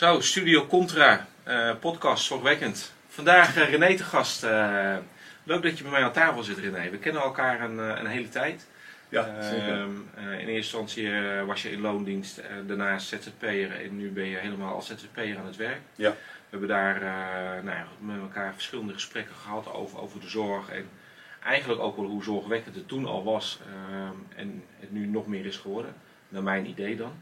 Zo, Studio Contra, eh, podcast, zorgwekkend. Vandaag uh, René te gast. Uh, leuk dat je bij mij aan tafel zit, René. We kennen elkaar een, een hele tijd. Ja, zeker. Ehm, in eerste instantie was je in loondienst, daarnaast ZZP'er en nu ben je helemaal als ZZP'er aan het werk. Ja. We hebben daar nou met elkaar verschillende gesprekken gehad over, over de zorg en eigenlijk ook wel hoe zorgwekkend het toen al was ehm, en het nu nog meer is geworden, naar mijn idee dan.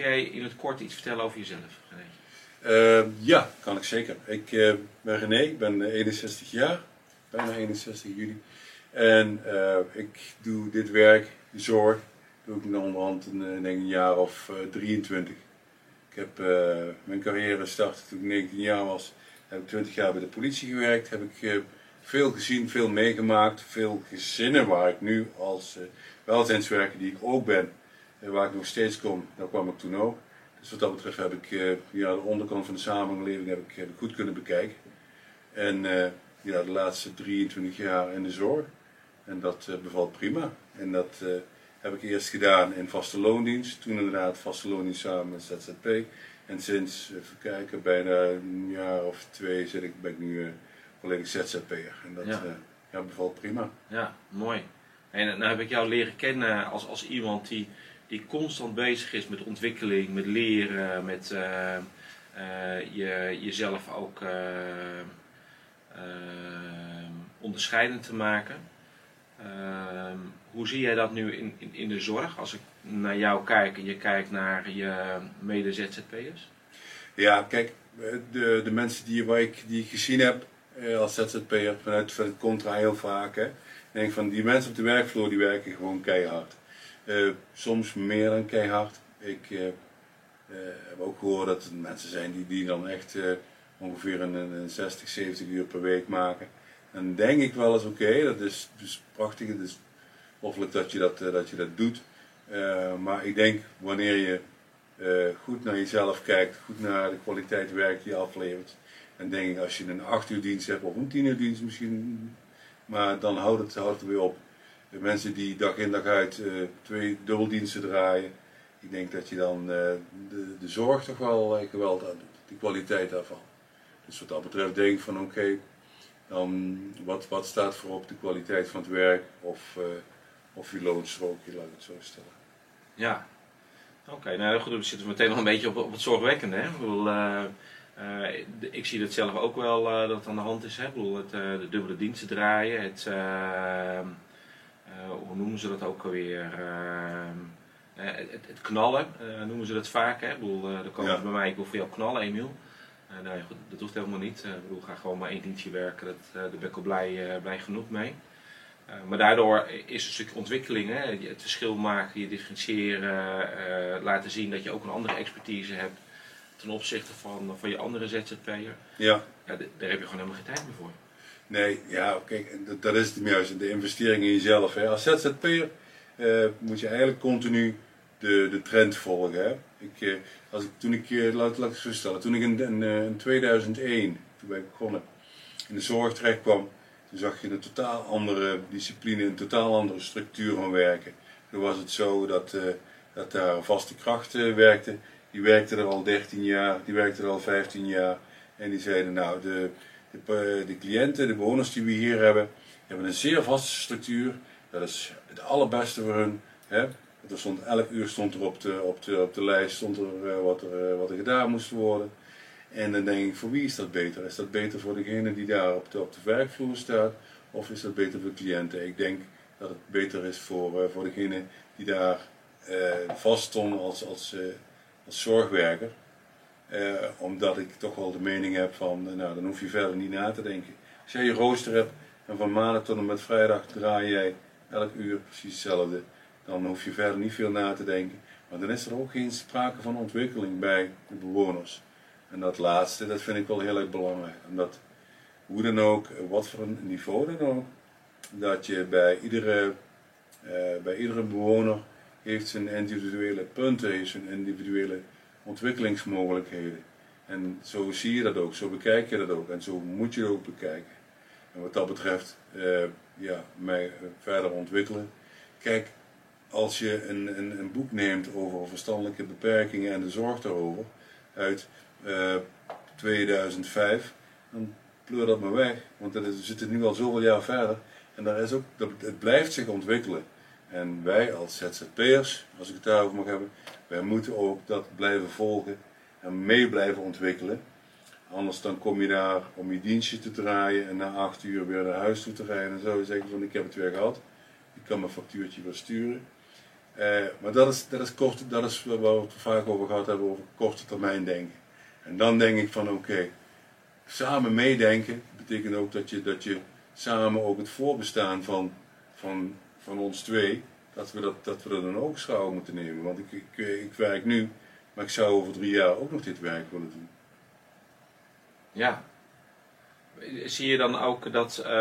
Ehm, kun jij in het kort iets vertellen over jezelf? Uh, ja, kan ik zeker. Ik uh, ben René, ik ben 61 jaar, bijna 61 juli. En uh, ik doe dit werk, de zorg, doe ik onderhand een, een jaar of 23. Ik heb mijn carrière gestart toen ik 19 jaar was. Heb ik 20 jaar bij de politie gewerkt. Heb ik veel gezien, veel meegemaakt. Veel gezinnen waar ik nu als welzijnswerker, die ik ook ben, waar ik nog steeds kom, daar kwam ik toen ook. Dus wat dat betreft heb ik uh, ja, de onderkant van de samenleving heb ik, heb ik goed kunnen bekijken. En uh, ja, de laatste 23 jaar in de zorg. En dat uh, bevalt prima. En dat heb ik eerst gedaan in vaste loondienst. Toen inderdaad vaste loondienst samen met ZZP. En sinds, even kijken, bijna een jaar of twee zit ik, ben ik nu volledig ZZP'er. En dat ja. ja. bevalt prima. Ja, mooi. En nou heb ik jou leren kennen als, als iemand die die constant bezig is met ontwikkeling, met leren, met uh, uh, je, jezelf ook uh, onderscheidend te maken. Ehm, hoe zie jij dat nu in, in, in, de zorg? Als ik naar jou kijk en je kijkt naar je mede-ZZP'ers? Ja, kijk, de, de mensen die, waar ik, die ik gezien heb als ZZP'er vanuit, vanuit contra heel vaak. Hè, denk van die mensen op de werkvloer die werken gewoon keihard. Eh, soms meer dan keihard. Ik uh, heb ook gehoord dat er mensen zijn die, die dan echt ongeveer een, een, 60, 70 uur per week maken. En denk ik wel eens, oké, dat is dus prachtig, het is hoffelijk dat je dat, dat, je dat doet. maar ik denk wanneer je goed naar jezelf kijkt, goed naar de kwaliteit werk die je aflevert. En denk ik als je een 8 uur dienst hebt of een 10 uur dienst misschien, maar dan houdt het, houdt het weer op de mensen die dag in dag uit uh, twee dubbeldiensten draaien, ik denk dat je dan uh, de, de zorg toch wel uh, geweld aan doet, de kwaliteit daarvan. Dus wat dat betreft denk ik van oké, dan wat, wat staat voorop de kwaliteit van het werk of, of je loonstrookje, laat ik het zo stellen. Ja, oké, nou goed, we zitten meteen nog een beetje op, op het zorgwekkende. Hè? Ik, ik zie dat zelf ook wel dat aan de hand is. Hè? Ik bedoel, het, de dubbele diensten draaien, het eh, hoe noemen ze dat ook alweer? Ehm, eh, het, het, knallen eh, noemen ze dat vaak. Hè? Ik bedoel, dan komen bij mij, ik wil voor jou knallen, Emiel. Nou ja, goed, dat hoeft helemaal niet. Ik bedoel, ga gewoon maar één dienstje werken, dat, daar ben ik al blij, blij genoeg mee. maar daardoor is een stukje ontwikkeling, hè? het verschil maken, je differentiëren, laten zien dat je ook een andere expertise hebt ten opzichte van, van je andere ZZP'er. Ja. ja. Daar heb je gewoon helemaal geen tijd meer voor. Nee, ja, kijk, dat, is het juist, de investering in jezelf. Hè. Als ZZP'er uh, moet je eigenlijk continu de, de trend volgen. Hè. Ik, uh, als toen ik, uh, laat, ik zo stellen, toen ik in, in, in 2001, toen ben ik begonnen, in de zorg terecht kwam, toen zag je een totaal andere discipline, een totaal andere structuur van werken. Toen was het zo dat, dat daar vaste kracht werkte, die werkte er al 13 jaar, die werkte er al 15 jaar. En die zeiden, nou, de, de, de cliënten, de bewoners die we hier hebben, hebben een zeer vaste structuur. Dat is het allerbeste voor hun. Hè? Stond, elk uur stond er op de, op de, op de lijst stond er, uh, wat, er, uh, wat er gedaan moest worden. En dan denk ik, voor wie is dat beter? Is dat beter voor degene die daar op de, op de werkvloer staat? Of is dat beter voor cliënten? Ik denk dat het beter is voor, uh, voor degene die daar vast stond als, als, als zorgwerker. Uh, omdat ik toch wel de mening heb van, uh, nou dan hoef je verder niet na te denken. Als jij je rooster hebt en van maandag tot en met vrijdag draai jij elk uur precies hetzelfde, dan hoef je verder niet veel na te denken. Maar dan is er ook geen sprake van ontwikkeling bij de bewoners. En dat laatste, dat vind ik wel heel erg belangrijk. Omdat, hoe dan ook, wat voor een niveau dan ook, dat je bij iedere, bij iedere bewoner heeft zijn individuele punten, heeft zijn individuele ontwikkelingsmogelijkheden. En zo zie je dat ook, zo bekijk je dat ook en zo moet je het ook bekijken. En wat dat betreft, uh, ja, mij verder ontwikkelen. Kijk, als je een, een, een, boek neemt over verstandelijke beperkingen en de zorg daarover uit 2005, dan pleur dat maar weg. Want we zitten nu al zoveel jaar verder en daar is ook, het blijft zich ontwikkelen. En wij als ZZP'ers, als ik het daarover mag hebben, wij moeten ook dat blijven volgen en mee blijven ontwikkelen. Anders dan kom je daar om je dienstje te draaien en na acht uur weer naar huis toe te rijden en zo zeggen van ik heb het weer gehad. Ik kan mijn factuurtje weer sturen. Eh, maar dat is, dat, is kort, dat is waar we het vaak over gehad hebben, over korte termijn denken. En dan denk ik van oké, samen meedenken betekent ook dat je, dat je samen ook het voorbestaan van, van, van ons twee, dat we dat, dat we dat een oogschouw moeten nemen. Want ik, ik, ik werk nu, maar ik zou over drie jaar ook nog dit werk willen doen. Ja. Zie je dan ook dat, uh,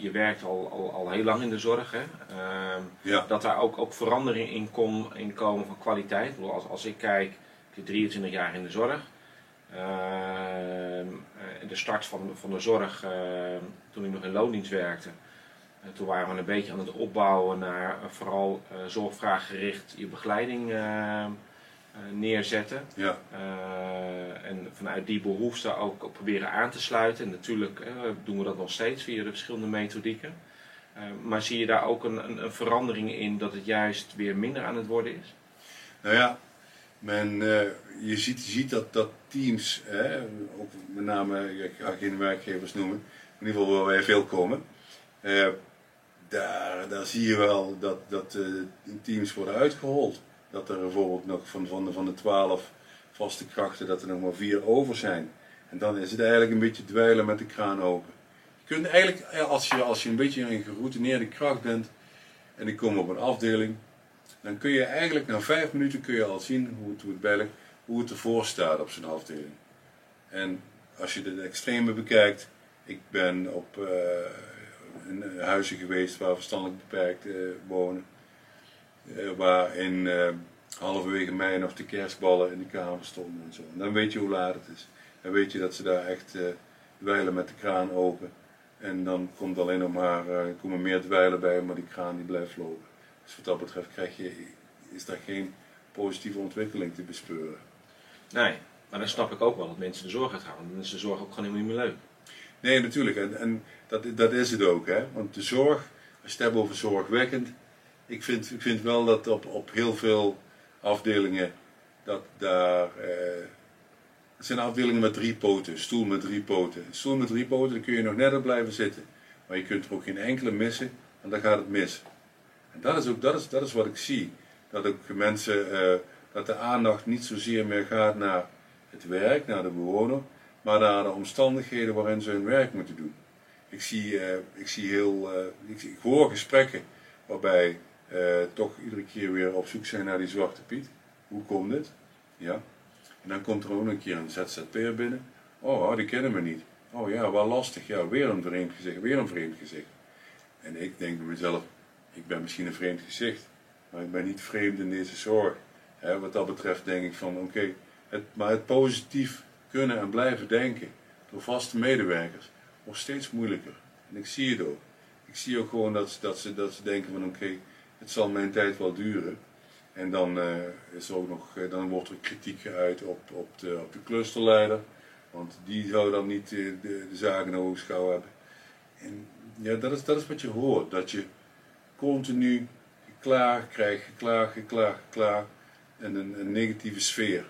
je werkt al, al, al heel lang in de zorg, hè? Uh, ja. dat daar ook, ook verandering in, kom, in komen van kwaliteit? Bedoel, als, als ik kijk, ik zit 23 jaar in de zorg. Uh, de start van, van de zorg, ehm, toen ik nog in loondienst werkte, toen waren we een beetje aan het opbouwen naar vooral zorgvraaggericht je begeleiding eh, neerzetten. Ja. Eh, en vanuit die behoefte ook proberen aan te sluiten. En natuurlijk eh, doen we dat nog steeds via de verschillende methodieken. maar zie je daar ook een, een, een, verandering in dat het juist weer minder aan het worden is? Nou ja, men, je, ziet, ziet dat, dat teams, ook met name, ik ga geen werkgevers noemen, in ieder geval waar wij veel komen, daar, zie je wel dat, dat teams worden uitgehold dat er bijvoorbeeld nog van, de, van de 12 vaste krachten, dat er nog maar vier over zijn. En dan is het eigenlijk een beetje dweilen met de kraan open. Je kunt eigenlijk, als je, als je een beetje een geroutineerde kracht bent en ik kom op een afdeling, dan kun je eigenlijk na vijf minuten kun je al zien hoe het, hoe het, hoe het ervoor staat op zijn afdeling. En als je de extreme bekijkt, ik ben op uh, een huizen geweest waar verstandelijk beperkten uh, wonen. Uh, waarin uh, halverwege mei nog de kerstballen in de kamer stonden en zo. En dan weet je hoe laat het is. Dan weet je dat ze daar echt dweilen met de kraan open. En dan komt alleen nog maar, komen meer dweilen bij, maar die kraan die blijft lopen. Dus wat dat betreft krijg je, is daar geen positieve ontwikkeling te bespeuren. Nee, maar dan snap ik ook wel dat mensen de zorg uitgaan. Dan is de zorg ook gewoon niet meer leuk. Nee, natuurlijk. En, en dat, dat is het ook. Hè? Want de zorg, als je het hebt over zorgwekkend, ik vind, ik vind wel dat op, op heel veel afdelingen dat daar. Eh, het zijn afdelingen met drie poten, stoel met drie poten. Stoel met drie poten, dan kun je nog net op blijven zitten. Maar je kunt er ook geen enkele missen, en dan gaat het mis. En dat is ook dat is, dat is wat ik zie. Dat ook mensen, eh, dat de aandacht niet zozeer meer gaat naar het werk, naar de bewoner, maar naar de omstandigheden waarin ze hun werk moeten doen. Ik zie, uh, ik zie heel, uh, ik, ik, hoor gesprekken waarbij uh, toch iedere keer weer op zoek zijn naar die zwarte piet. Hoe komt dit? Ja. En dan komt er ook een keer een ZZP'er binnen. Oh, die kennen we niet. Oh ja, wel lastig. Ja, weer een vreemd gezicht, weer een vreemd gezicht. En ik denk bij mezelf, ik ben misschien een vreemd gezicht, maar ik ben niet vreemd in deze zorg. wat dat betreft denk ik van, oké, maar het positief kunnen en blijven denken door vaste medewerkers wordt steeds moeilijker. En ik zie het ook. Ik zie ook gewoon dat, dat, ze, dat ze denken van, oké, het zal mijn tijd wel duren. En dan, uh, is ook nog, uh, dan wordt er kritiek geuit op, op, de, op de clusterleider. Want die zou dan niet uh, de, de zaken in oogschouw hebben. En ja, dat is, dat is wat je hoort. Dat je continu klaar krijgt, geklaagd, geklaagd, geklaagd. En een, een, negatieve sfeer.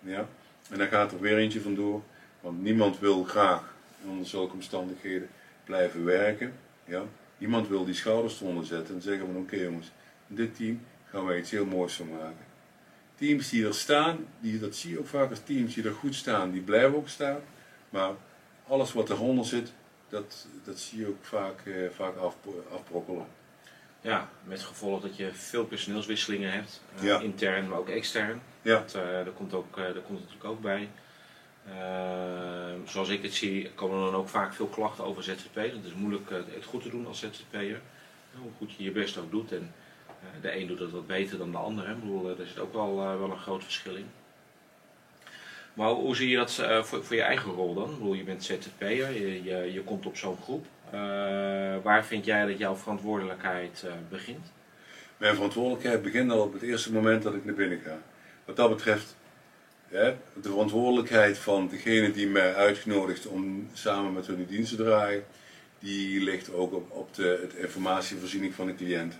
Ja? En daar gaat er weer eentje vandoor. Want niemand wil graag onder zulke omstandigheden blijven werken. Ja? Iemand wil die schouders eronder zetten en zeggen van oké jongens, dit team gaan wij iets heel moois van maken. Teams die er staan, die, dat zie je ook vaak als teams die er goed staan, die blijven ook staan. Maar alles wat eronder zit, dat, dat zie je ook vaak, eh, vaak af, afbrokkelen. Ja, met gevolg dat je veel personeelswisselingen hebt, uh, intern maar ook extern. Ja. Dat, uh, daar, komt ook, uh, daar komt natuurlijk ook bij. Ehm, zoals ik het zie, komen er dan ook vaak veel klachten over ZZP. Het is moeilijk eh, het goed te doen als ZZP'er. Hoe goed je je best ook doet. En eh, de een doet het wat beter dan de ander. Hè. Ik bedoel, er zit ook wel, eh, wel een groot verschil in. Maar hoe zie je dat voor, voor je eigen rol dan? Ik bedoel, je bent ZZP'er, je, je, je komt op zo'n groep. Waar vind jij dat jouw verantwoordelijkheid begint? mijn verantwoordelijkheid begint al op het eerste moment dat ik naar binnen ga. Wat dat betreft, de verantwoordelijkheid van degene die mij uitgenodigt om samen met hun dienst te draaien, die ligt ook op, op de, informatievoorziening van de cliënt.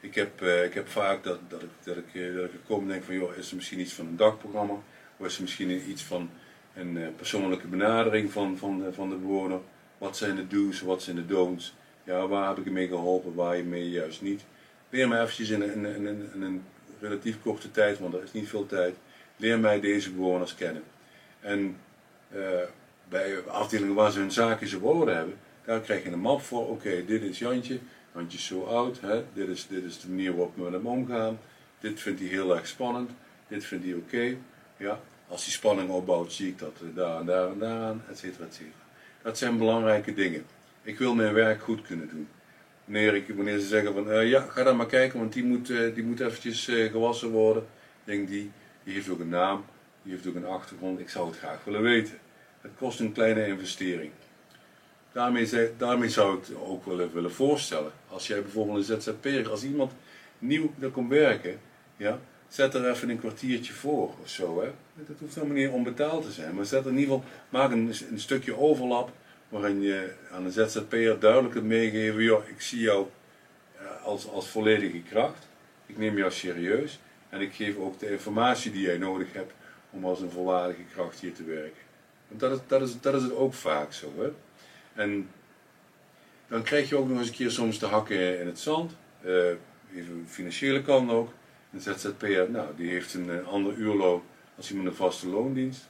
Ik heb, uh, ik heb vaak dat, dat, ik, dat, ik, dat ik kom en denk van, joh, is er misschien iets van een dagprogramma? Of is er misschien iets van een persoonlijke benadering van, van, de, van de bewoner? Wat zijn de do's, wat zijn de don'ts? Ja, waar heb ik je mee geholpen, waar je mee juist niet? Leer mij eventjes in een, relatief korte tijd, want er is niet veel tijd, leer mij deze bewoners kennen. En bij afdelingen waar ze hun zaken zo woorden hebben, daar krijg je een map voor. Oké, dit is Jantje. Jantje is zo oud. Hè? Dit, is, dit is de manier waarop we met hem omgaan. Dit vindt hij heel erg spannend. Dit vindt hij oké. Ja? Als hij spanning opbouwt, zie ik dat daar en daar en daaraan, et cetera, et cetera. Dat zijn belangrijke dingen. Ik wil mijn werk goed kunnen doen. Wanneer, ik, wanneer ze zeggen van, uh, ja, ga dan maar kijken, want die moet, uh, die moet eventjes uh, gewassen worden. Denk die, die heeft ook een naam, die heeft ook een achtergrond. Ik zou het graag willen weten. Het kost een kleine investering. Daarmee, daarmee zou ik het ook willen, willen voorstellen. Als jij bijvoorbeeld een ZZP'er, als iemand nieuw daar komt werken, ja, zet er even een kwartiertje voor of zo. Hè. Dat hoeft helemaal niet onbetaald te zijn, maar zet er in ieder geval, maak een, een stukje overlap waarin je aan een ZZP'er duidelijk kunt meegeven, joh, ik zie jou als, als volledige kracht, ik neem jou serieus en ik geef ook de informatie die jij nodig hebt om als een volwaardige kracht hier te werken. Want dat is, dat is, dat is het ook vaak zo. Hè. En dan krijg je ook nog eens een keer soms de hakken in het zand. Uh, even financiële kant ook. Een ZZP'er, nou, die heeft een, een ander uurloon als iemand een vaste loondienst.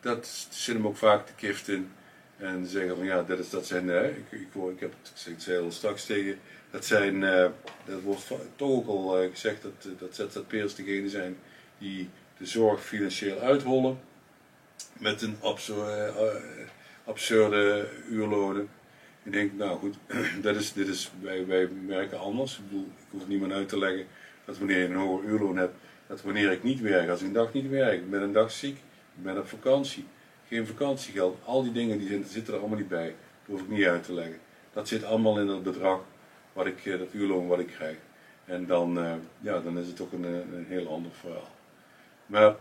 Dat zit hem ook vaak de kift in. En zeggen van ja, dat, is, dat zijn, uh, ik, ik, ik heb het, ik al straks tegen, dat zijn, uh, dat wordt toch ook al uh, gezegd dat, dat ZZP'ers degene zijn die de zorg financieel uithollen. Met een absurde absurde uurlonen. Ik denk, nou goed, dat is, dit is, wij, wij werken anders. Ik bedoel, ik hoef niemand uit te leggen dat wanneer je een hoger uurloon hebt, dat wanneer ik niet werk, als ik een dag niet werk, ik ben een dag ziek, ik ben op vakantie, geen vakantiegeld, al die dingen die zitten er allemaal niet bij. Dat hoef ik niet uit te leggen. Dat zit allemaal in het bedrag, wat ik, eh, dat uurloon wat ik krijg. En dan, uh, ja, dan is het toch een, een heel ander verhaal. Maar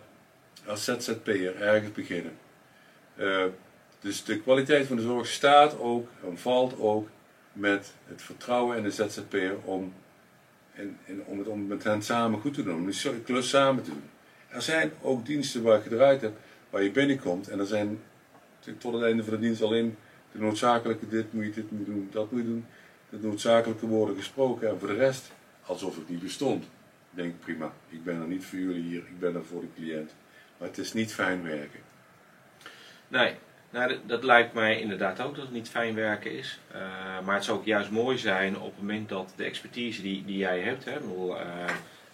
als ZZP'er ergens beginnen. Dus de kwaliteit van de zorg staat ook en valt ook met het vertrouwen in de ZZP'er om, en, en om, het, met hen samen goed te doen, om de klus samen te doen. Er zijn ook diensten waar ik gedraaid heb, waar je binnenkomt en er zijn tot het einde van de dienst alleen de noodzakelijke dit moet je dit moet doen, dat moet je doen. De noodzakelijke woorden gesproken en voor de rest alsof het niet bestond. Ik denk prima, ik ben er niet voor jullie hier, ik ben er voor de cliënt. Maar het is niet fijn werken. Nee, nou, dat, lijkt mij inderdaad ook dat het niet fijn werken is. Uh, maar het zou ook juist mooi zijn op het moment dat de expertise die, die jij hebt, hè, bedoel, uh,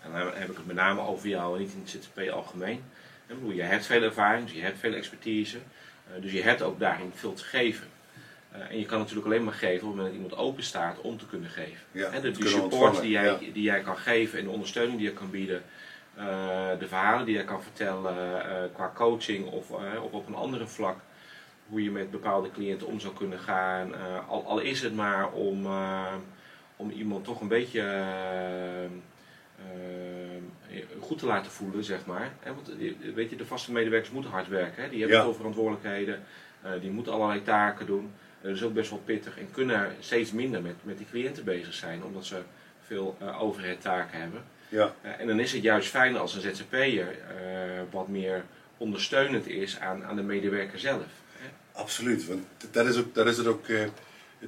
en dan heb ik het met name over jou en niet in het ZZP algemeen. Ik bedoel, je hebt veel ervaring, dus je hebt veel expertise, uh, dus je hebt ook daarin veel te geven. en je kan natuurlijk alleen maar geven op het moment dat iemand open staat om te kunnen geven. Ja, de, de support die jij, die jij kan geven en de ondersteuning die je kan bieden, de verhalen die je kan vertellen qua coaching of, of op een andere vlak hoe je met bepaalde cliënten om zou kunnen gaan. Uh, al, al, is het maar om, uh, om iemand toch een beetje uh, goed te laten voelen, zeg maar. Hè, want weet je, de vaste medewerkers moeten hard werken. Hè? Die hebben ja. veel verantwoordelijkheden, die moeten allerlei taken doen. dat is ook best wel pittig en kunnen steeds minder met, met die cliënten bezig zijn, omdat ze veel overheadtaken hebben. Ja. en dan is het juist fijn als een ZZP'er wat meer ondersteunend is aan, aan de medewerker zelf. Absoluut, want dat is, ook, is het ook uh,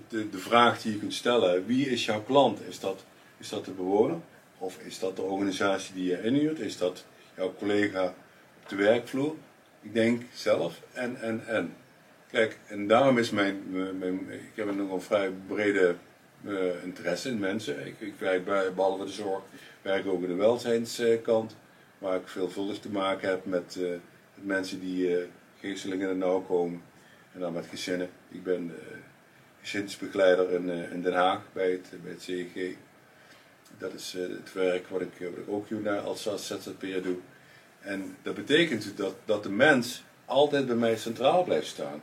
de, de, vraag die je kunt stellen. Wie is jouw klant? Is dat, is dat de bewoner? Of is dat de organisatie die je inhuurt? Is dat jouw collega op de werkvloer? Ik denk zelf en, en, en. Kijk, en daarom is mijn, mijn ik heb een vrij brede uh, interesse in mensen. Ik, ik werk bij, behalve de zorg, werk ook in de welzijnskant. Waar ik veelvuldig te maken heb met, uh, met mensen die geestelijk in de nauw komen. En dan met gezinnen. Ik ben uh, gezinsbegeleider in, uh, in, Den Haag bij het, bij het CEG. Dat is het werk wat ik, ook hier als, ZZP'er doe. En dat betekent dat, dat de mens altijd bij mij centraal blijft staan.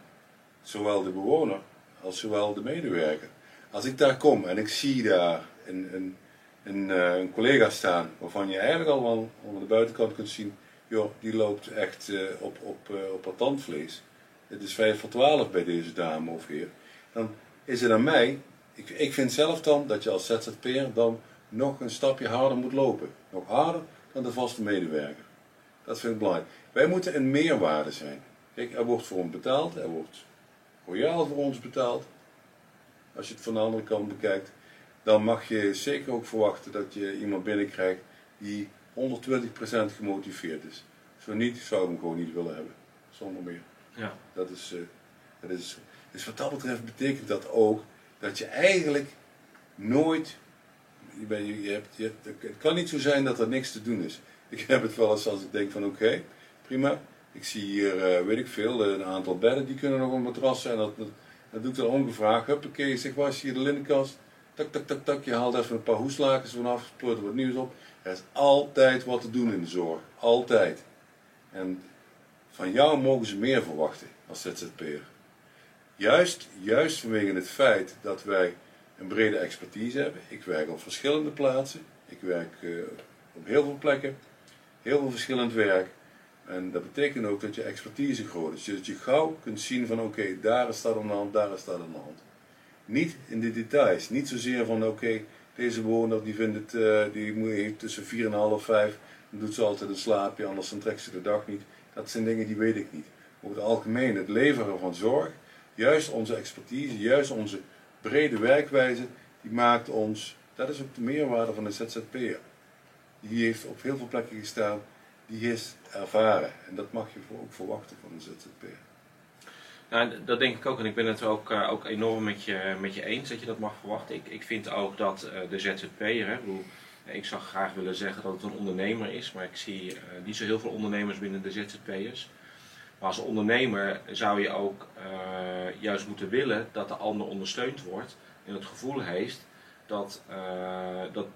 Zowel de bewoner als zowel de medewerker. Als ik daar kom en ik zie daar een, een, een, een collega staan waarvan je eigenlijk al onder de buitenkant kunt zien, joh, die loopt echt op, op, op haar tandvlees. Het is 5 voor 12 bij deze dame of heer. Dan is het aan mij, ik, ik vind zelf dan dat je als ZZP'er dan nog een stapje harder moet lopen. Nog harder dan de vaste medewerker. Dat vind ik belangrijk. Wij moeten een meerwaarde zijn. Kijk, er wordt voor ons betaald, er wordt royaal voor ons betaald. Als je het van de andere kant bekijkt, dan mag je zeker ook verwachten dat je iemand binnenkrijgt die 120% gemotiveerd is. Zo niet, zou ik hem gewoon niet willen hebben. Zonder meer. Ja. Dat is, uh, dat is, dus wat dat betreft betekent dat ook dat je eigenlijk nooit. Je, je hebt, je het kan niet zo zijn dat er niks te doen is. Ik heb het wel eens als ik denk van oké, prima. Ik zie hier, uh, weet ik veel, een aantal bedden die kunnen nog op matrassen. En dat, dat, dat doe ik dan ongevraagd. Huppakee, zeg was hier de linnenkast. Tak, tak, tak, tak. Je haalt even een paar hoeslakens vanaf, spoort er wat nieuws op. Er is altijd wat te doen in de zorg. Altijd. En van jou mogen ze meer verwachten als ZZP'er. Juist, juist vanwege het feit dat wij een brede expertise hebben. Ik werk op verschillende plaatsen. Ik werk uh, op heel veel plekken. Heel veel verschillend werk. En dat betekent ook dat je expertise groot is. Dat je gauw kunt zien van oké, daar is dat aan de hand, daar is dat aan de hand. Niet in de details. Niet zozeer van oké, deze bewoner die vindt het, uh, die heeft tussen 4 en half 5. Dan doet ze altijd een slaapje, anders dan trekt ze de dag niet. Dat zijn dingen die weet ik niet. Over het algemeen, het leveren van zorg, juist onze expertise, juist onze brede werkwijze, die maakt ons, dat is ook de meerwaarde van de ZZP'er. Die heeft op heel veel plekken gestaan, die is ervaren. En dat mag je ook verwachten van een ZZP'er. Nou, dat denk ik ook. En ik ben het ook, uh, ook enorm met je, met je eens dat je dat mag verwachten. Ik, ik vind ook dat uh, de ZZP'er, ik zou graag willen zeggen dat het een ondernemer is, maar ik zie uh, niet zo heel veel ondernemers binnen de ZZP'ers. Maar als ondernemer zou je ook uh, juist moeten willen dat de ander ondersteund wordt en het gevoel heeft dat, uh, dat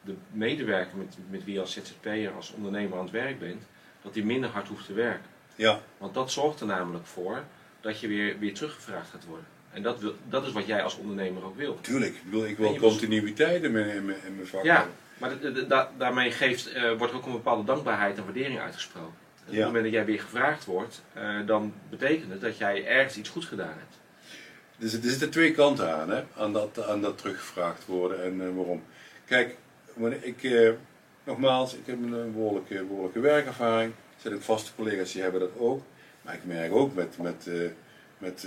de medewerker met, met wie je als ZZP'er, als ondernemer aan het werk bent, dat die minder hard hoeft te werken. Ja. Want dat zorgt er namelijk voor dat je weer, weer teruggevraagd gaat worden. En dat, wil, dat is wat jij als ondernemer ook wil. Tuurlijk, ik wil, ik wil continuïteit in mijn, in mijn, in mijn vak. Ja, maar daarmee geeft, uh, wordt ook een bepaalde dankbaarheid en waardering uitgesproken. Op het moment dat jij weer gevraagd wordt, uh, dan betekent het dat jij ergens iets goed gedaan hebt. Dus er zitten twee kanten aan, hè? Aan, dat, aan dat teruggevraagd worden en uh, waarom. Kijk, ik, nogmaals, ik heb een behoorlijke, behoorlijke werkervaring. Er zijn ook vaste collega's die hebben dat ook. Maar ik merk ook met, met, met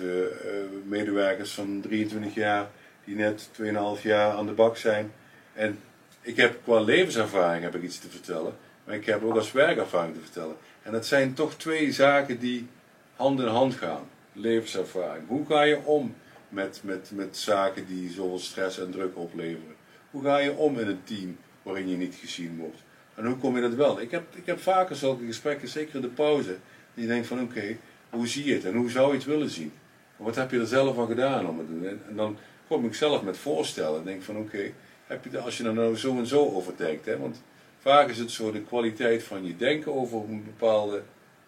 medewerkers van 23 jaar die net 2,5 jaar aan de bak zijn. En ik heb qua levenservaring heb ik iets te vertellen, maar ik heb ook als werkervaring te vertellen. En dat zijn toch twee zaken die hand in hand gaan. Levenservaring. Hoe ga je om met, met, met zaken die zoveel stress en druk opleveren? Hoe ga je om in een team waarin je niet gezien wordt? En hoe kom je dat wel? Ik heb, ik heb vaker zulke gesprekken, zeker in de pauze, die je denkt van oké, hoe zie je het en hoe zou je het willen zien? Wat heb je er zelf aan gedaan om het te doen? En, dan kom ik zelf met voorstellen en denk van oké, heb je, als je er nou zo en zo over denkt. Hè? Want vaak is het zo de kwaliteit van je denken over een bepaalde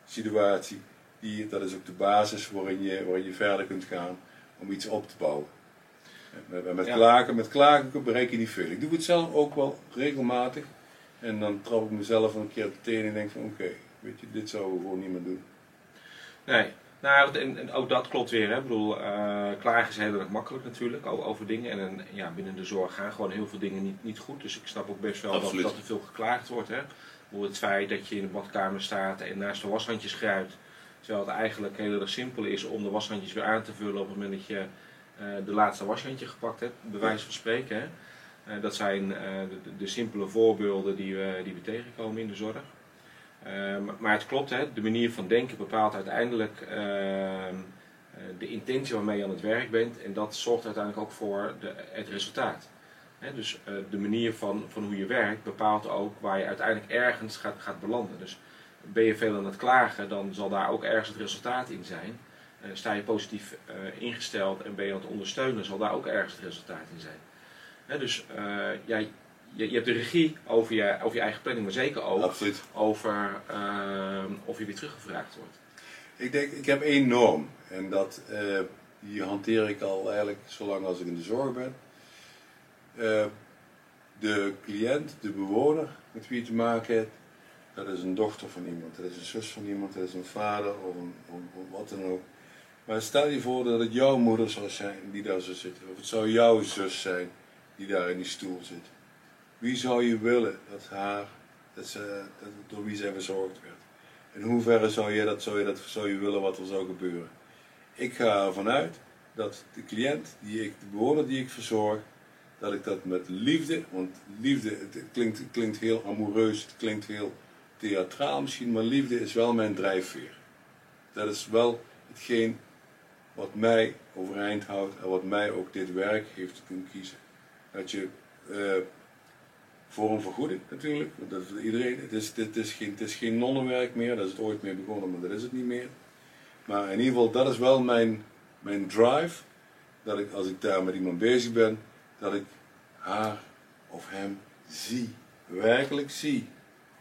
situatie. Die, dat is ook de basis waarin je, waarin je verder kunt gaan om iets op te bouwen. Met, met, klagen, met klagen bereik je niet veel. Ik doe het zelf ook wel regelmatig. En dan trap ik mezelf een keer op de tenen en denk van oké, weet je, dit zouden we gewoon niet meer doen. Nee, nou, en, ook dat klopt weer. Hè. Ik bedoel, uh, klagen is heel erg makkelijk natuurlijk over dingen. En, ja, binnen de zorg gaan gewoon heel veel dingen niet, niet goed. Dus ik snap ook best wel dat, dat, er veel geklaagd wordt. Hè. Het feit dat je in de badkamer staat en naast de washandjes grijpt. Terwijl het eigenlijk heel erg simpel is om de washandjes weer aan te vullen op het moment dat je uh, de laatste washandje gepakt hebt. Bij wijze van spreken. Hè. Uh, dat zijn de, de, simpele voorbeelden die we, die we tegenkomen in de zorg. Ehm, maar het klopt, hè, de manier van denken bepaalt uiteindelijk ehm, eh, de intentie waarmee je aan het werk bent en dat zorgt uiteindelijk ook voor de, het resultaat. dus uh, de manier van, van hoe je werkt bepaalt ook waar je uiteindelijk ergens gaat, gaat belanden. Dus ben je veel aan het klagen, dan zal daar ook ergens het resultaat in zijn. Uh, sta je positief ingesteld en ben je aan het ondersteunen, zal daar ook ergens het resultaat in zijn. dus jij je, je hebt de regie over je, over je eigen planning, maar zeker ook over uh, of je weer teruggevraagd wordt. Ik denk, ik heb één norm en dat, uh, die hanteer ik al eigenlijk zolang als ik in de zorg ben. Uh, de cliënt, de bewoner met wie je te maken hebt, dat is een dochter van iemand, dat is een zus van iemand, dat is een vader of, een, of wat dan ook. Maar stel je voor dat het jouw moeder zou zijn die daar zou zitten, of het zou jouw zus zijn die daar in die stoel zit. Wie zou je willen dat haar, dat ze, dat, door wie zij verzorgd werd? In hoeverre zou je dat, zou je dat zou je willen wat er zou gebeuren? Ik ga ervan uit dat de cliënt, die ik, de bewoner die ik verzorg, dat ik dat met liefde, want liefde, het klinkt, het klinkt heel amoureus, het klinkt heel theatraal misschien, maar liefde is wel mijn drijfveer. Dat is wel hetgeen wat mij overeind houdt en wat mij ook dit werk heeft doen kiezen. Dat je uh, voor een vergoeding natuurlijk, dat is iedereen, het is, dit is geen, het is geen nonnenwerk meer, dat is het ooit mee begonnen, maar dat is het niet meer. Maar in ieder geval, dat is wel mijn, mijn drive, dat ik als ik daar met iemand bezig ben, dat ik haar of hem zie, werkelijk zie.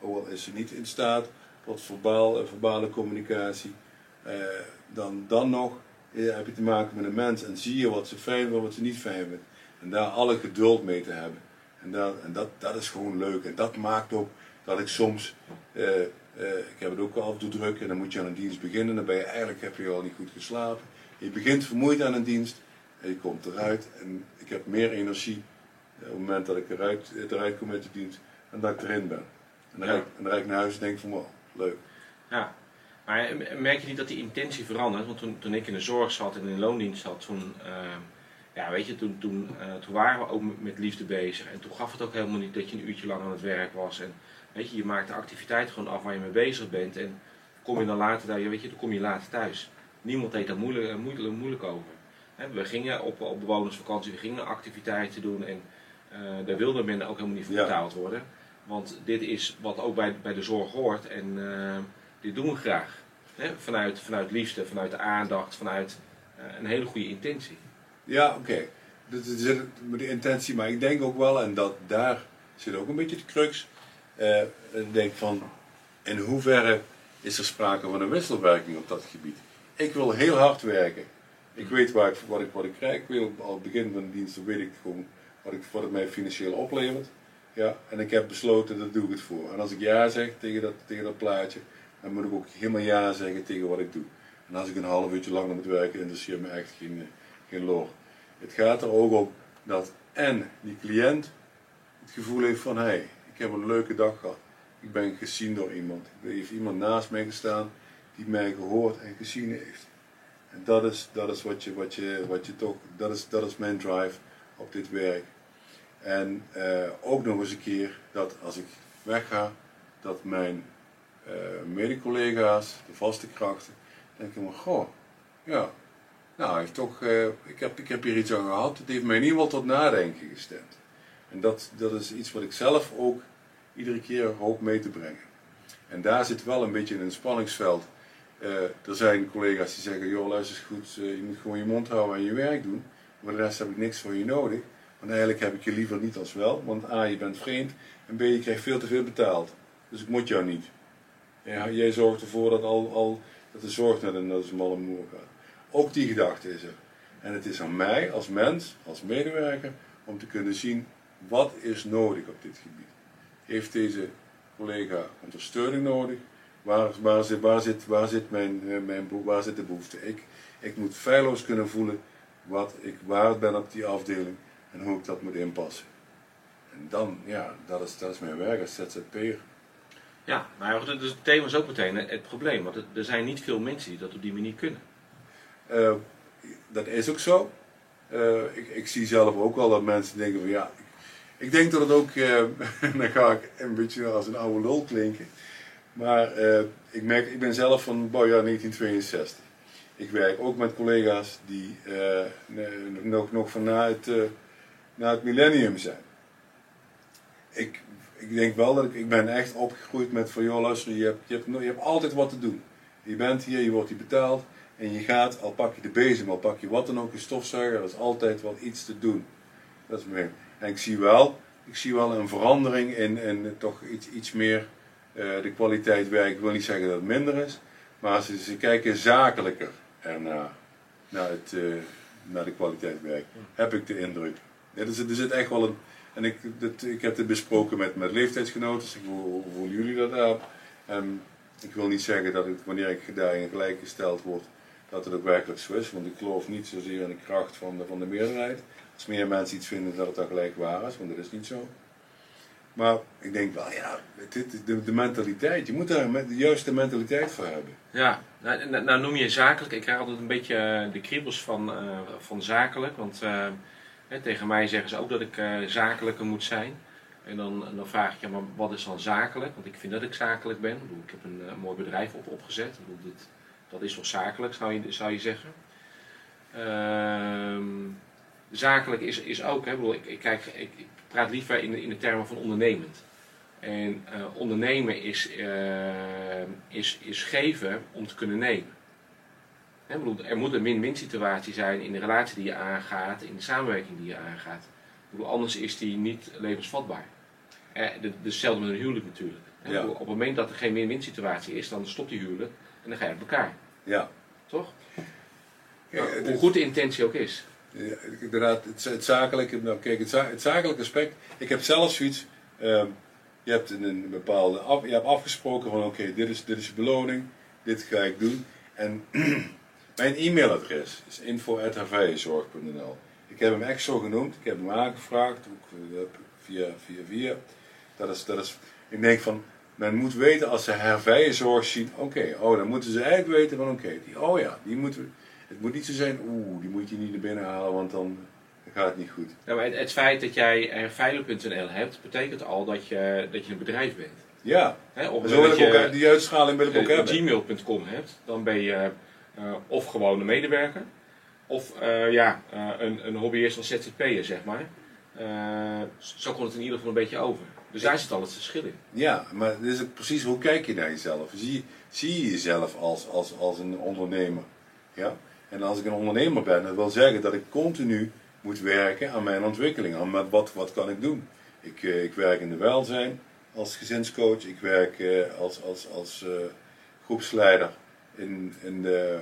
Ook al is ze niet in staat tot verbaal, verbale communicatie, eh, dan, dan nog eh, heb je te maken met een mens en zie je wat ze fijn vindt, wat ze niet fijn vindt. En daar alle geduld mee te hebben. En, dat, en dat, dat is gewoon leuk. En dat maakt ook dat ik soms, eh, eh, ik heb het ook al af en toe druk en dan moet je aan een dienst beginnen. Dan ben je eigenlijk, heb je al niet goed geslapen. Je begint vermoeid aan een dienst en je komt eruit. En ik heb meer energie op het moment dat ik eruit, eruit kom met de dienst dan dat ik erin ben. En dan, ja. rijd, ik, dan rijd ik naar huis en denk van, wow, leuk. Ja, maar merk je niet dat die intentie verandert? Want toen, toen ik in de zorg zat en in de loondienst zat, toen, uh, ja, weet je, toen, toen, uh, toen waren we ook met liefde bezig. En toen gaf het ook helemaal niet dat je een uurtje lang aan het werk was. En weet je, je maakt de activiteit gewoon af waar je mee bezig bent. En kom je dan later daar, weet je, dan kom je later thuis. Niemand deed daar moeilijk, moeilijk, moeilijk over. we gingen op, op bewonersvakantie, we gingen activiteiten doen en uh, daar wilde men ook helemaal niet voor betaald worden. Want dit is wat ook bij, bij de zorg hoort en uh, dit doen we graag. Hè? Vanuit, vanuit liefde, vanuit de aandacht, vanuit een hele goede intentie. Ja, oké. Okay. Dat is de intentie, maar ik denk ook wel, en dat daar zit ook een beetje de crux. Uh, ik denk van, in hoeverre is er sprake van een wisselwerking op dat gebied? Ik wil heel hard werken. Ik weet waar ik, wat, ik, wat ik krijg. Ik wil al het begin van de dienst, weet ik gewoon wat, ik, wat het mij financieel oplevert. Ja, en ik heb besloten, dat doe ik het voor. En als ik ja zeg tegen dat, tegen dat plaatje, dan moet ik ook helemaal ja zeggen tegen wat ik doe. En als ik een half uurtje langer moet werken, interesseert me echt geen, geen lor. Het gaat er ook om dat en die cliënt het gevoel heeft van, hé, hey, ik heb een leuke dag gehad. Ik ben gezien door iemand. Er heeft iemand naast mij gestaan die mij gehoord en gezien heeft. En dat is, dat is wat je, wat je, wat je toch, dat is, dat is mijn drive op dit werk. En uh, ook nog eens een keer dat als ik wegga, dat mijn uh, mede-collega's, de vaste krachten, denken maar, goh, ja, nou, toch, uh, ik, heb, ik heb hier iets aan gehad, het heeft mij in ieder geval tot nadenken gestemd. En dat, dat is iets wat ik zelf ook iedere keer hoop mee te brengen. En daar zit wel een beetje in een spanningsveld. er zijn collega's die zeggen, joh luister eens goed, je moet gewoon je mond houden en je werk doen. Voor de rest heb ik niks van je nodig. Want eigenlijk heb ik je liever niet als wel. Want A, je bent vreemd. En B, je krijgt veel te veel betaald. Dus ik moet jou niet. Jij zorgt ervoor dat, al, al, dat de zorg naar de, moer gaat. Ook die gedachte is er. En het is aan mij als mens, als medewerker, om te kunnen zien wat is nodig op dit gebied. Heeft deze collega ondersteuning nodig? Waar, waar, zit, waar, zit, waar, zit mijn, eh, mijn, waar zit de behoefte? Ik, ik moet feilloos kunnen voelen wat ik waard ben op die afdeling en hoe ik dat moet inpassen. En dan, ja, dat is, dat is mijn werk als ZZP'er. Ja, maar dus het thema is ook meteen het probleem, want er zijn niet veel mensen die dat op die manier kunnen. Uh, dat is ook zo. Uh, ik, ik, zie zelf ook wel dat mensen denken van ja, ik, denk dat het ook, uh, dan ga ik een beetje als een oude lul klinken, maar ik merk, ik ben zelf van bouwjaar 1962. Ik werk ook met collega's die nog, nog van na het naar het millennium zijn. Ik, ik denk wel dat ik, ik ben echt opgegroeid met van joh luister, je hebt, je, hebt, je hebt altijd wat te doen. Je bent hier, je wordt hier betaald en je gaat, al pak je de bezem, al pak je wat dan ook, een stofzuiger, er is altijd wel iets te doen. Dat is mijn. En ik zie wel, ik zie wel een verandering in, in toch iets, iets meer uh, de kwaliteit werk. Ik wil niet zeggen dat het minder is, maar ze, ze kijken zakelijker ernaar, naar, het, uh, naar de kwaliteit werk, heb ik de indruk. Er, zit, er zit echt wel een, En ik, dat, ik heb dit besproken met, met leeftijdsgenoten. Ik, hoe, voelen jullie dat aan? En ik wil niet zeggen dat het, wanneer ik daarin gelijkgesteld word, dat het ook werkelijk zo is. Want ik geloof niet zozeer in de kracht van de, van de meerderheid. Als meer mensen iets vinden dat het dan gelijk waar is, want dat is niet zo. Maar ik denk wel, ja, dit, de, de mentaliteit, je moet daar de juiste mentaliteit voor hebben. Ja, nou, nou, noem je zakelijk. Ik krijg altijd een beetje eh, de kriebels van, uh, van zakelijk. Want hè, tegen mij zeggen ze ook dat ik zakelijker moet zijn. En dan, dan vraag ik, ja, maar wat is dan zakelijk? Want ik vind dat ik zakelijk ben. Ik, heb een, mooi bedrijf op, opgezet. Ik bedoel, dat, dat is toch zakelijk, zou je, zou je zeggen. Ehm, zakelijk is, is ook, hè, ik, bedoel, ik, ik, kijk, ik, ik praat liever in de, in de termen van ondernemend. En uh, ondernemen is, uh, is, is geven om te kunnen nemen. He, bedoel, er moet een win-win situatie zijn in de relatie die je aangaat, in de samenwerking die je aangaat. Bedoel, anders is die niet levensvatbaar. Eh, hetzelfde met een huwelijk natuurlijk. Ja. Bedoel, op het moment dat er geen win-win situatie is, dan stopt die huwelijk en dan ga je uit elkaar. Ja. Toch? Ja, nou, hoe goed de intentie ook is. Ja, inderdaad, het, het zakelijke, nou kijk, het, het zakelijke aspect. Ik heb zelf zoiets. Uh, je hebt een, een bepaalde af, je hebt afgesproken van oké, okay, dit, is, dit is je beloning, dit ga ik doen. En mijn e-mailadres is info.hervijenzorg.nl. Ik heb hem echt zo genoemd, ik heb hem aangevraagd, ook via, via, via. Dat is, dat is, ik denk van, men moet weten als ze hervijenzorg zien, oké, okay, oh, dan moeten ze eigenlijk weten van oké, okay, die, oh ja, die moeten het moet niet zo zijn, oeh, die moet je niet naar binnen halen, want dan gaat het niet goed. Nou, het, het, feit dat jij veilig.nl hebt, betekent al dat je, dat je een bedrijf bent. Ja, He, op zo wil ik ook, die uitschaling wil ik ook hebben. gmail.com hebt, dan ben je uh, of gewoon een medewerker, of uh, ja, uh, een, een hobbyist als ZZP'er, zeg maar. zo komt het in ieder geval een beetje over. Dus daar zit al het verschil in. Ja, maar dit is precies hoe kijk je naar jezelf? Zie, zie je jezelf als, als, als een ondernemer? Ja? En als ik een ondernemer ben, dat wil zeggen dat ik continu moet werken aan mijn ontwikkeling. Aan met wat, wat kan ik doen? Ik, uh, ik werk in de welzijn als gezinscoach. Ik werk uh, als, als, als uh, groepsleider in, in, de,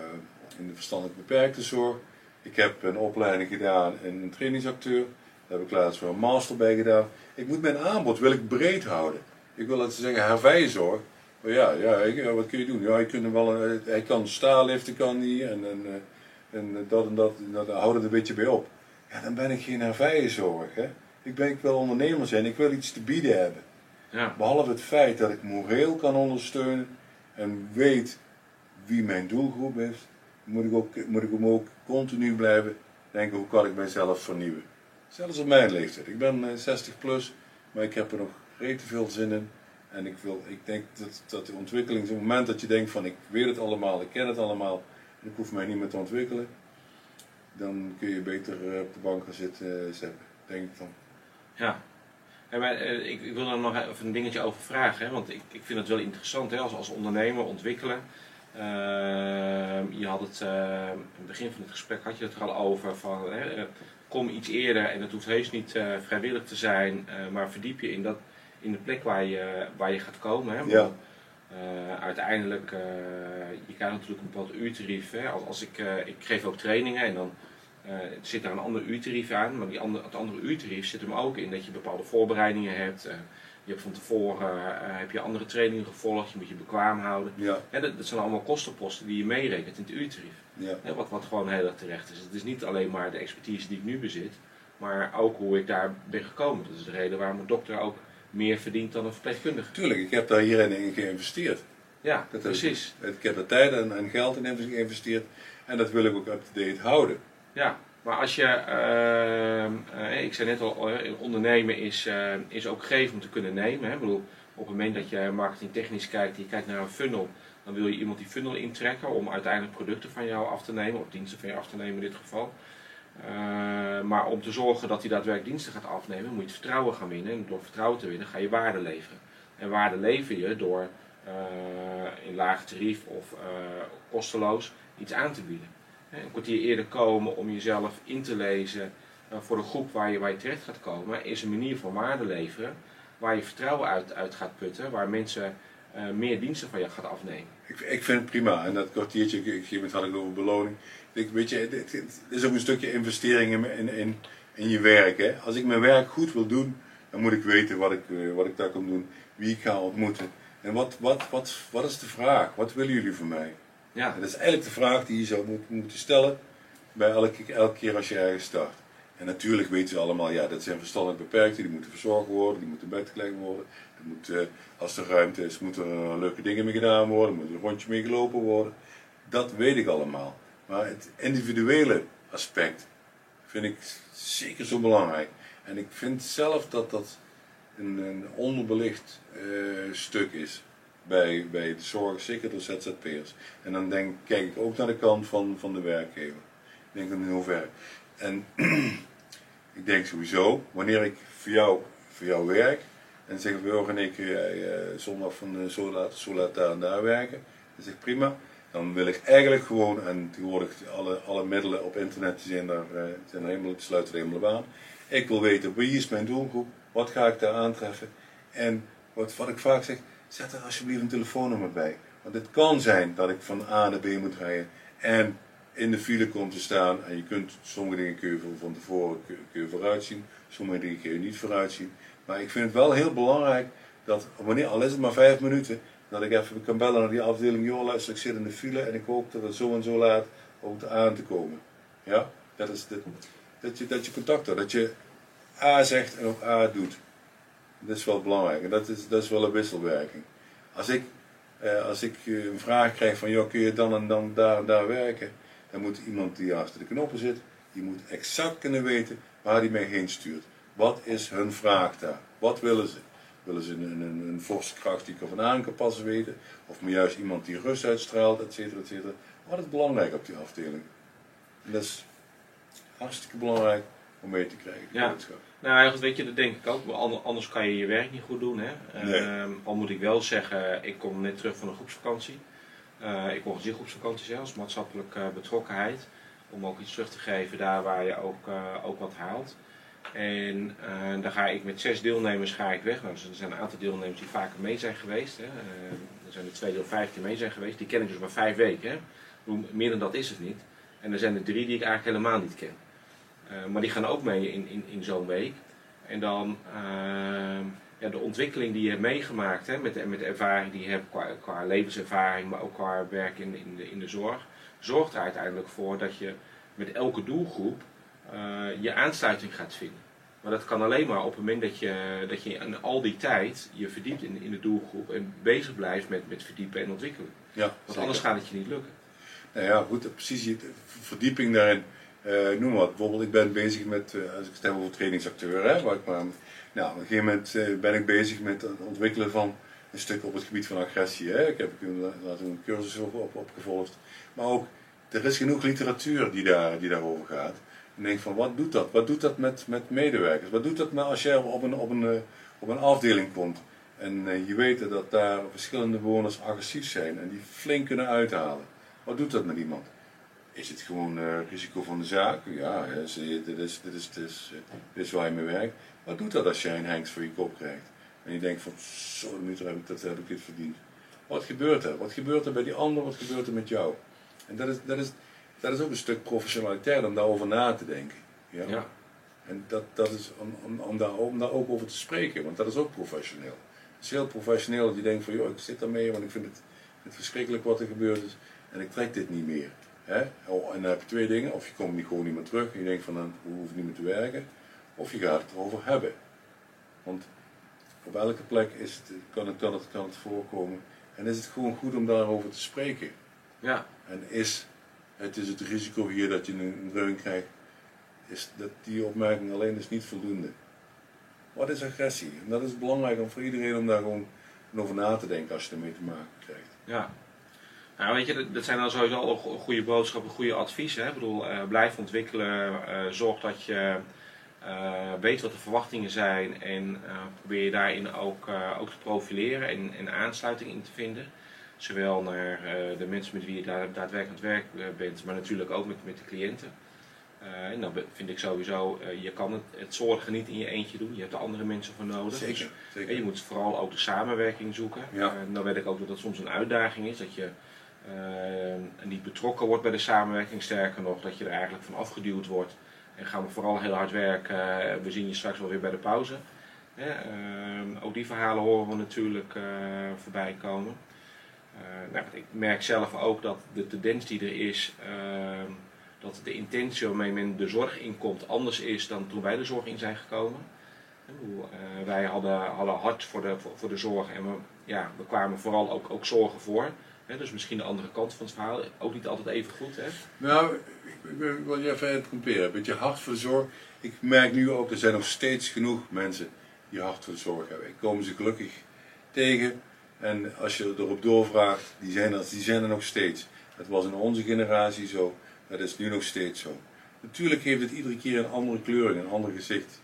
in de verstandelijk beperkte zorg. Ik heb een opleiding gedaan in een trainingsacteur. Daar heb ik laatst weer een master bij gedaan. Ik moet mijn aanbod wil ik breed houden. Ik wil dat ze zeggen hervijzorg. Maar ja, ja, wat kun je doen? Ja, hij, kan wel, hij kan staaliften, kan die. En, en, en dat en dat, dat houdt het een beetje bij op. Ja, dan ben ik geen hervijenzorg. Hè? Ik, ben, ik wil ondernemer zijn, ik wil iets te bieden hebben. Ja. Behalve het feit dat ik moreel kan ondersteunen en weet wie mijn doelgroep is, moet ik ook, moet ik ook continu blijven denken hoe kan ik mijzelf vernieuwen. Zelfs op mijn leeftijd. Ik ben 60 eh, plus, maar ik heb er nog redelijk veel zin in. En ik, wil, ik denk dat, dat de ontwikkeling, op het moment dat je denkt van ik weet het allemaal, ik ken het allemaal, ik hoef mij niet meer te ontwikkelen, dan kun je beter eh, op de bank gaan zitten, uh, denk ik dan. Ja, en maar, uh, ik, ik, wil er nog even een dingetje over vragen, hè, want ik, ik vind het wel interessant hè, als, als ondernemer ontwikkelen. Ehm, je had het, aan het begin van het gesprek had je het er al over van kom iets eerder en het hoeft heus niet vrijwillig te zijn, maar verdiep je in, dat, in de plek waar je, waar je gaat komen. Hè, ja. Uh, uiteindelijk, je krijgt natuurlijk een bepaald uurtarief. Hè. Als, als ik, ik geef ook trainingen en dan zit daar een ander uurtarief aan. Maar die andere, het andere uurtarief zit hem ook in dat je bepaalde voorbereidingen hebt. Je hebt van tevoren heb je andere trainingen gevolgd, je moet je bekwaam houden. Ja. dat, dat, zijn allemaal kostenposten die je meerekent in het uurtarief. Ja. wat, wat gewoon heel erg terecht is. Het is niet alleen maar de expertise die ik nu bezit, maar ook hoe ik daar ben gekomen. Dat is de reden waarom een dokter ook meer verdient dan een verpleegkundige. Tuurlijk, ik heb daar hierin in geïnvesteerd. Ja, dat precies. Ik, ik heb er tijd en, en, geld in geïnvesteerd en dat wil ik ook up-to-date houden. Ja, maar als je, uh, uh, ik zei net al, ondernemen is, uh, is ook geven om te kunnen nemen. Hè. Ik bedoel, op het moment dat je marketingtechnisch kijkt, je kijkt naar een funnel, dan wil je iemand die funnel intrekken om uiteindelijk producten van jou af te nemen, of diensten van jou af te nemen in dit geval. Maar om te zorgen dat hij daadwerkelijk diensten gaat afnemen, moet je vertrouwen gaan winnen. En door vertrouwen te winnen ga je waarde leveren. En waarde lever je door in laag tarief of kosteloos iets aan te bieden. Een kwartier eerder komen om jezelf in te lezen voor de groep waar je, waar je terecht gaat komen, is een manier van waarde leveren waar je vertrouwen uit, uit gaat putten, waar mensen meer diensten van je gaat afnemen. Ik, ik vind het prima. En dat kwartiertje, ik, ik had ik over beloning ik, weet je, het, is ook een stukje investering in, in, in, je werk. Hè? Als ik mijn werk goed wil doen, dan moet ik weten wat ik, wat ik daar kan doen, wie ik ga ontmoeten. En wat, wat, wat, wat is de vraag? Wat willen jullie van mij? Ja. dat is eigenlijk de vraag die je zou moeten stellen bij elke, elke keer als je ergens start. En natuurlijk weten ze allemaal, ja, dat zijn verstandelijk beperkten, die moeten verzorgd worden, die moeten bed gelegd worden. Moet, uh, als er ruimte is, moeten er leuke dingen mee gedaan worden, moet er een rondje mee gelopen worden. Dat weet ik allemaal. Maar het individuele aspect vind ik zeker zo belangrijk. En ik vind zelf dat dat een, een onderbelicht uh, stuk is bij, bij de zorg, zeker door ZZP'ers. En dan denk, kijk ik ook naar de kant van, van de werkgever. Ik denk dan in hoeverre. En ik denk sowieso, wanneer ik voor jou, voor jou werk, en zeg oh, en ik uh, zondag van uh, zo laat, zo laat daar en daar werken, dan zeg ik prima. Dan wil ik eigenlijk gewoon, en tegenwoordig alle, alle middelen op internet zijn uh, zijn er helemaal, sluiten er helemaal aan. Ik wil weten wie is mijn doelgroep, wat ga ik daar aantreffen. En wat, wat ik vaak zeg, zet er alsjeblieft een telefoonnummer bij. Want het kan zijn dat ik van A naar B moet rijden en in de file komt te staan. En je kunt, sommige dingen kun je van tevoren kun je vooruitzien, sommige dingen kun je niet vooruitzien. Maar ik vind het wel heel belangrijk dat, wanneer, al is het maar vijf minuten, dat ik even kan bellen naar die afdeling. Joh, luister, ik zit in de file en ik hoop dat het zo en zo laat ook aan te komen. Ja, dat is de, dat, je, dat je contact hebt, dat je A zegt en ook A doet. Dat is wel belangrijk en dat is, dat is wel een wisselwerking. Als ik, eh, als ik eh, een vraag krijg van, joh, kun je dan en dan daar en daar werken? Dan moet iemand die achter de knoppen zit, die moet exact kunnen weten waar hij mij heen stuurt. Wat is hun vraag daar? Wat willen ze? Willen ze een, een, een forse kracht die ik er aan kan passen weten? Of maar juist iemand die rust uitstraalt, et cetera, et cetera. Wat is belangrijk op die afdeling? En dat is hartstikke belangrijk om mee te krijgen, ja. Nou, goed, weet je, dat denk ik ook. Anders kan je je werk niet goed doen. Hè? Ehm, al moet ik wel zeggen, ik kom net terug van een groepsvakantie. Uh, ik organiseer groepsvakanties als maatschappelijke betrokkenheid. Om ook iets terug te geven daar waar je ook, uh, ook wat haalt. En dan ga ik met zes deelnemers ga ik weg. Nou, er zijn een aantal deelnemers die vaker mee zijn geweest. Hè. er zijn er twee deel vijf die mee zijn geweest. Die ken ik dus maar vijf weken. Hè. Meer dan dat is het niet. En er zijn er drie die ik eigenlijk helemaal niet ken. Maar die gaan ook mee in, in, in zo'n week. En dan ja, de ontwikkeling die je hebt meegemaakt, hè, met, de, met de ervaring die je hebt qua, qua levenservaring, maar ook qua werk in, in, de, in de zorg, zorgt er uiteindelijk voor dat je met elke doelgroep uh, je aansluiting gaat vinden. Maar dat kan alleen maar op het moment dat je, dat je in al die tijd je verdiept in, in de doelgroep en bezig blijft met, met verdiepen en ontwikkelen. Ja, Want anders gaat het je niet lukken. Nou ja, goed, precies. Verdieping daarin. Uh, noem wat. Bijvoorbeeld, ik ben bezig met, uh, als ik het over trainingsacteur, hè, waar ik maar nou, op een gegeven moment eh, ben ik bezig met het ontwikkelen van een stuk op het gebied van agressie. Hè. Ik heb een cursus op, op gevolgd. Maar ook, er is genoeg literatuur die, daar, die daarover gaat. En denk van, wat doet dat? Wat doet dat met, met medewerkers? Wat doet dat met als jij op een, op een, eh, op een afdeling komt en eh, je weet dat daar verschillende bewoners agressief zijn en die flink kunnen uithalen? Wat doet dat met iemand? Is het gewoon uh, risico van de zaak? Ja, dit is, dit is, dit is, dit is waar je mee werkt. Wat doet dat als jij een hengst voor je kop krijgt? En je denkt van, zo meter heb ik, dat heb ik dit verdiend. Wat gebeurt er? Wat gebeurt er bij die ander? Wat gebeurt er met jou? En dat is, dat is, dat is ook een stuk professionaliteit om daarover na te denken. Ja? ja. En dat, dat is om, om, om, daar, om daar ook over te spreken, want dat is ook professioneel. Het is heel professioneel dat je denkt van, joh, ik zit daarmee, want ik vind het, het verschrikkelijk wat er gebeurd is. En ik trek dit niet meer. Hè? Oh, en dan heb je twee dingen. Of je komt niet gewoon niet meer terug en je denkt van, dan hoef ik niet meer te werken. Of je gaat het erover hebben. Want op elke plek is het, kan, het, kan, het, kan het voorkomen. En is het gewoon goed om daarover te spreken. Ja. En is het, is het risico hier dat je een reun krijgt, is dat die opmerking alleen is niet voldoende. Wat is agressie? En dat is belangrijk om voor iedereen om daar gewoon over na te denken als je ermee te maken krijgt. Ja. Nou, weet je, dat zijn dan sowieso al goede boodschappen, goede adviezen. Hè? Ik bedoel, uh, blijf ontwikkelen, uh, zorg dat je uh, weet wat de verwachtingen zijn en probeer je daarin ook, ook te profileren en, en, aansluiting in te vinden. Zowel naar de mensen met wie je daadwerkelijk aan het werk bent, maar natuurlijk ook met, met de cliënten. en dan vind ik sowieso, je kan het, het zorgen niet in je eentje doen, je hebt er andere mensen voor nodig. Zeker, dus, zeker. En je moet vooral ook de samenwerking zoeken. Ja. dan weet ik ook dat dat soms een uitdaging is, dat je niet betrokken wordt bij de samenwerking, sterker nog, dat je er eigenlijk van afgeduwd wordt en gaan we vooral heel hard werken. We zien je straks wel weer bij de pauze. Ehm, ook die verhalen horen we natuurlijk voorbij komen. nou, ik merk zelf ook dat de tendens die er is, ehm, dat de intentie waarmee men de zorg inkomt anders is dan toen wij de zorg in zijn gekomen. Wij hadden, hadden hart voor de, voor, de zorg en we, ja, we kwamen vooral ook, ook zorgen voor. Dus misschien de andere kant van het verhaal, ook niet altijd even goed. Hè? Nou, ik, wil je even interromperen. Met je hart voor zorg. Ik merk nu ook, er zijn nog steeds genoeg mensen die hart voor zorg hebben. Ik kom ze gelukkig tegen. En als je erop doorvraagt, die zijn er, die zijn er nog steeds. Dat was in onze generatie zo, dat is nu nog steeds zo. Natuurlijk heeft het iedere keer een andere kleuring, een ander gezicht.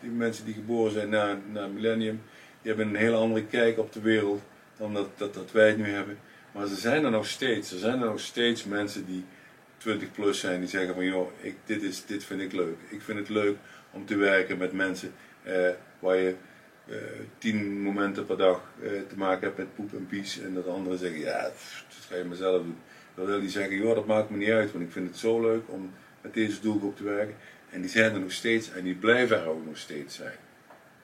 Die mensen die geboren zijn na, na het millennium, die hebben een hele andere kijk op de wereld dan dat, dat, dat wij het nu hebben. Maar ze zijn er nog steeds. Er zijn er nog steeds mensen die 20 plus zijn, die zeggen van joh, ik, dit, is, dit vind ik leuk. Ik vind het leuk om te werken met mensen eh, waar je eh, tien momenten per dag eh, te maken hebt met poep en pies. En dat anderen zeggen, ja, dat ga je mezelf doen. Dan wil die zeggen, joh, dat maakt me niet uit, want ik vind het zo leuk om met deze doelgroep te werken. En die zijn er nog steeds en die blijven er ook nog steeds zijn.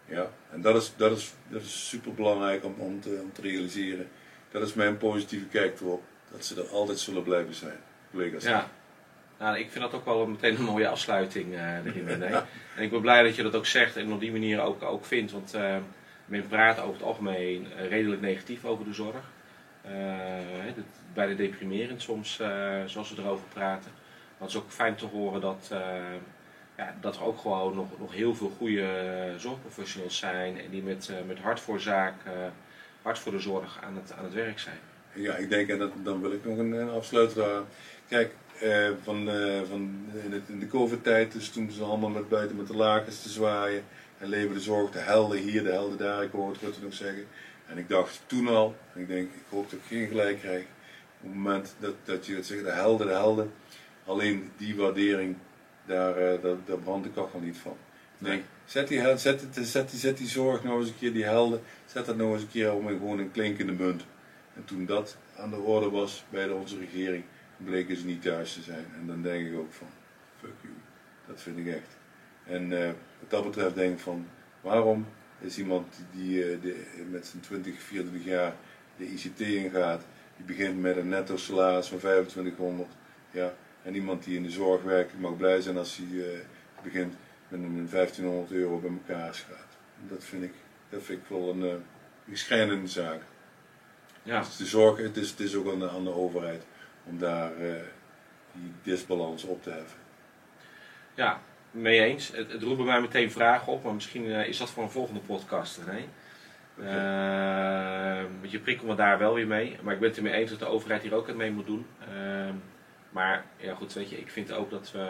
Ja, en dat is, dat is, dat is super belangrijk om, om, te, om te realiseren. Dat is mijn positieve kijk erop. Dat ze er altijd zullen blijven zijn. Collega's. Ja. Nou, ik vind dat ook wel meteen een mooie afsluiting uh, erin. En ik ben blij dat je dat ook zegt en op die manier ook, ook vindt. Want uh, men praat over het algemeen uh, redelijk negatief over de zorg. bijna deprimerend soms, zoals we erover praten. Maar het is ook fijn te horen dat ja, dat er ook gewoon nog, nog heel veel goede eh, zorgprofessionals zijn en die met, uh, met hart voor zaak, hart voor de zorg aan het, aan het werk zijn. Ja, ik denk, en dat, dan wil ik nog een, een afsluiter Kijk, eh, van, van in, de COVID-tijd, dus toen ze allemaal met buiten met de lakens te zwaaien en leven de zorg, de helden hier, de helden daar, ik hoor het Rutte nog zeggen. En ik dacht toen al, en ik denk, ik hoop dat ik geen gelijk krijg, op het moment dat, dat je het zegt, de helden, de helden, alleen die waardering daar, uh, daar, daar brandt de kachel niet van. Nee. Zet, die, zet, zet, die, zet die zorg nou eens een keer, die helden, zet dat nou eens een keer om gewoon een klinkende munt. En toen dat aan de orde was bij de, onze regering, bleken ze niet thuis te zijn. En dan denk ik ook van, fuck you. Dat vind ik echt. En uh, wat dat betreft denk ik van, waarom is iemand die, uh, die met zijn 20, 24 jaar de ICT ingaat, die begint met een netto salaris van 2500, ja, en iemand die in de zorg werkt mag blij zijn als hij uh, begint met een 1500 euro bij elkaar gaat. Dat vind ik, dat vind ik wel een uh, schrijnende zaak. Ja. Dus de zorg, het is, het is ook aan de, aan de overheid om daar uh, die disbalans op te heffen. Ja, mee eens. Het, het roept bij mij meteen vragen op, maar misschien is dat voor een volgende podcast. Nee? Okay. Uh, je prikkelt me daar wel weer mee. Maar ik ben het ermee eens dat de overheid hier ook het mee moet doen. Uh, maar ja, goed, weet je, ik vind ook dat we,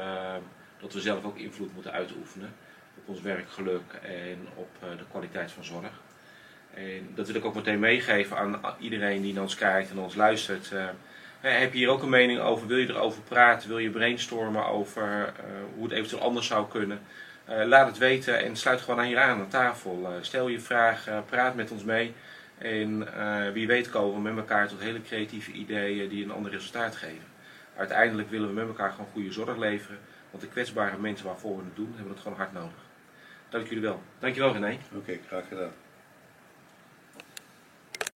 dat we zelf ook invloed moeten uitoefenen op ons werkgeluk en op eh, de kwaliteit van zorg. En dat wil ik ook meteen meegeven aan iedereen die naar ons kijkt en ons luistert. Uh, heb je hier ook een mening over? Wil je erover praten? Wil je brainstormen over uh, hoe het eventueel anders zou kunnen? Laat het weten en sluit gewoon aan hier aan aan tafel. stel je vraag, praat met ons mee. En wie weet komen we met elkaar tot hele creatieve ideeën die een ander resultaat geven uiteindelijk willen we met elkaar gewoon goede zorg leveren. Want de kwetsbare mensen waarvoor we het doen, hebben het gewoon hard nodig. Dank jullie wel. Dankjewel René. Oké, graag gedaan.